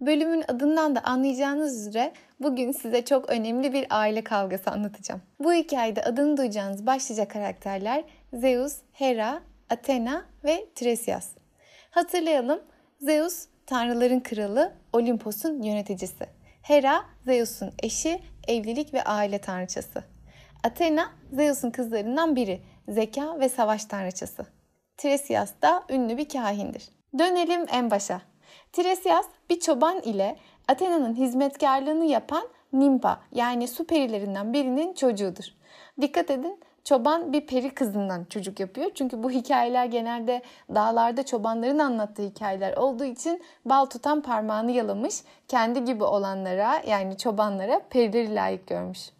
Bölümün adından da anlayacağınız üzere bugün size çok önemli bir aile kavgası anlatacağım. Bu hikayede adını duyacağınız başlıca karakterler Zeus, Hera, Athena ve Tiresias. Hatırlayalım, Zeus tanrıların kralı, Olimpos'un yöneticisi. Hera, Zeus'un eşi, evlilik ve aile tanrıçası. Athena, Zeus'un kızlarından biri, zeka ve savaş tanrıçası. Tiresias da ünlü bir kahindir. Dönelim en başa. Tiresias bir çoban ile Athena'nın hizmetkarlığını yapan Nimpa yani su perilerinden birinin çocuğudur. Dikkat edin çoban bir peri kızından çocuk yapıyor. Çünkü bu hikayeler genelde dağlarda çobanların anlattığı hikayeler olduğu için bal tutan parmağını yalamış. Kendi gibi olanlara yani çobanlara perileri layık görmüş.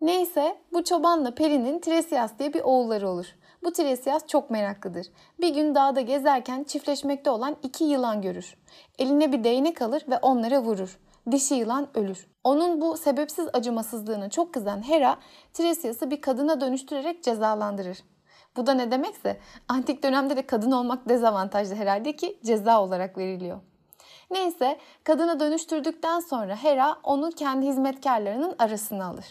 Neyse bu çobanla perinin Tiresias diye bir oğulları olur. Bu Tiresias çok meraklıdır. Bir gün dağda gezerken çiftleşmekte olan iki yılan görür. Eline bir değnek alır ve onlara vurur. Dişi yılan ölür. Onun bu sebepsiz acımasızlığına çok kızan Hera, Tiresias'ı bir kadına dönüştürerek cezalandırır. Bu da ne demekse antik dönemde de kadın olmak dezavantajlı herhalde ki ceza olarak veriliyor. Neyse kadına dönüştürdükten sonra Hera onu kendi hizmetkarlarının arasına alır.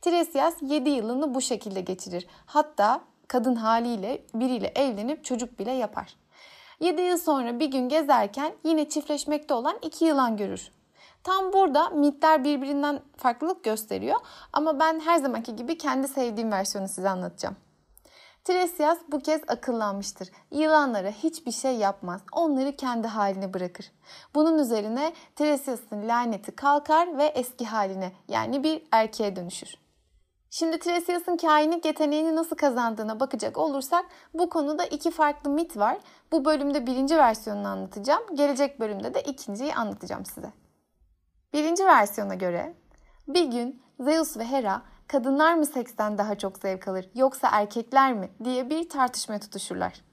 Tiresias 7 yılını bu şekilde geçirir. Hatta kadın haliyle biriyle evlenip çocuk bile yapar. 7 yıl sonra bir gün gezerken yine çiftleşmekte olan iki yılan görür. Tam burada mitler birbirinden farklılık gösteriyor ama ben her zamanki gibi kendi sevdiğim versiyonu size anlatacağım. Tiresias bu kez akıllanmıştır. Yılanlara hiçbir şey yapmaz. Onları kendi haline bırakır. Bunun üzerine Tiresias'ın laneti kalkar ve eski haline yani bir erkeğe dönüşür. Şimdi Tiresias'ın kainlik yeteneğini nasıl kazandığına bakacak olursak bu konuda iki farklı mit var. Bu bölümde birinci versiyonunu anlatacağım. Gelecek bölümde de ikinciyi anlatacağım size. Birinci versiyona göre bir gün Zeus ve Hera kadınlar mı seksten daha çok zevk alır yoksa erkekler mi diye bir tartışmaya tutuşurlar.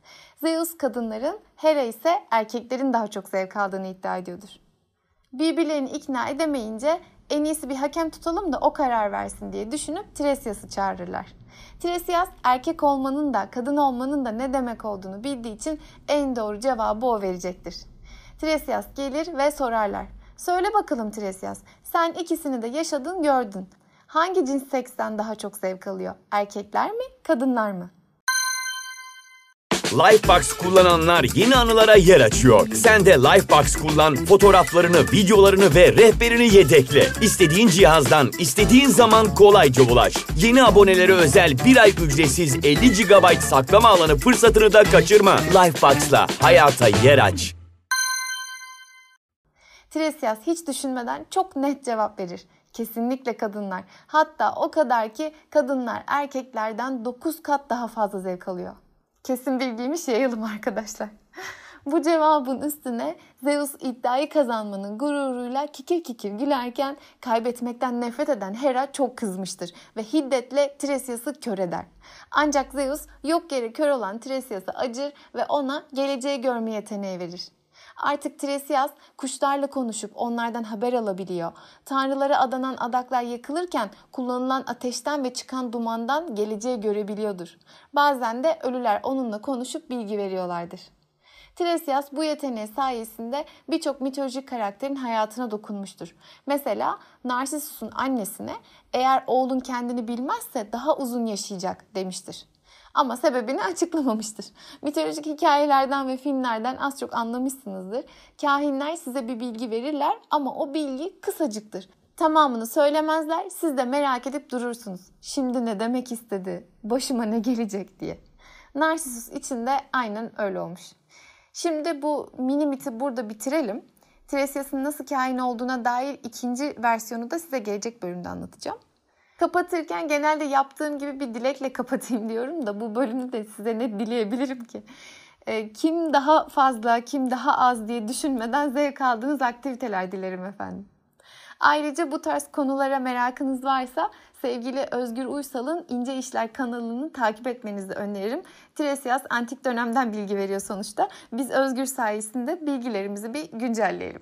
Zeus kadınların, Hera ise erkeklerin daha çok zevk aldığını iddia ediyordur. Birbirlerini ikna edemeyince en iyisi bir hakem tutalım da o karar versin diye düşünüp Tiresias'ı çağırırlar. Tiresias erkek olmanın da kadın olmanın da ne demek olduğunu bildiği için en doğru cevabı o verecektir. Tiresias gelir ve sorarlar. Söyle bakalım Tiresias, sen ikisini de yaşadın gördün. Hangi cins seksten daha çok zevk alıyor? Erkekler mi, kadınlar mı? Lifebox kullananlar yeni anılara yer açıyor. Sen de Lifebox kullan, fotoğraflarını, videolarını ve rehberini yedekle. İstediğin cihazdan, istediğin zaman kolayca ulaş. Yeni abonelere özel bir ay ücretsiz 50 GB saklama alanı fırsatını da kaçırma. Lifebox'la hayata yer aç. Tiresias hiç düşünmeden çok net cevap verir. Kesinlikle kadınlar. Hatta o kadar ki kadınlar erkeklerden 9 kat daha fazla zevk alıyor. Kesin bilgiymiş yayalım arkadaşlar. Bu cevabın üstüne Zeus iddiayı kazanmanın gururuyla kikir kikir gülerken kaybetmekten nefret eden Hera çok kızmıştır ve hiddetle Tiresias'ı kör eder. Ancak Zeus yok yere kör olan Tiresias'a acır ve ona geleceği görme yeteneği verir. Artık Tiresias kuşlarla konuşup onlardan haber alabiliyor. Tanrılara adanan adaklar yakılırken kullanılan ateşten ve çıkan dumandan geleceği görebiliyordur. Bazen de ölüler onunla konuşup bilgi veriyorlardır. Tiresias bu yeteneği sayesinde birçok mitolojik karakterin hayatına dokunmuştur. Mesela Narsisus'un annesine eğer oğlun kendini bilmezse daha uzun yaşayacak demiştir. Ama sebebini açıklamamıştır. Mitolojik hikayelerden ve filmlerden az çok anlamışsınızdır. Kahinler size bir bilgi verirler ama o bilgi kısacıktır. Tamamını söylemezler, siz de merak edip durursunuz. Şimdi ne demek istedi, başıma ne gelecek diye. Narsisus için de aynen öyle olmuş. Şimdi bu mini miti burada bitirelim. Tiresias'ın nasıl kahin olduğuna dair ikinci versiyonu da size gelecek bölümde anlatacağım. Kapatırken genelde yaptığım gibi bir dilekle kapatayım diyorum da bu bölümü de size ne dileyebilirim ki? Ee, kim daha fazla, kim daha az diye düşünmeden zevk aldığınız aktiviteler dilerim efendim. Ayrıca bu tarz konulara merakınız varsa sevgili Özgür Uysal'ın İnce İşler kanalını takip etmenizi öneririm. Tresiyas antik dönemden bilgi veriyor sonuçta. Biz Özgür sayesinde bilgilerimizi bir güncelleyelim.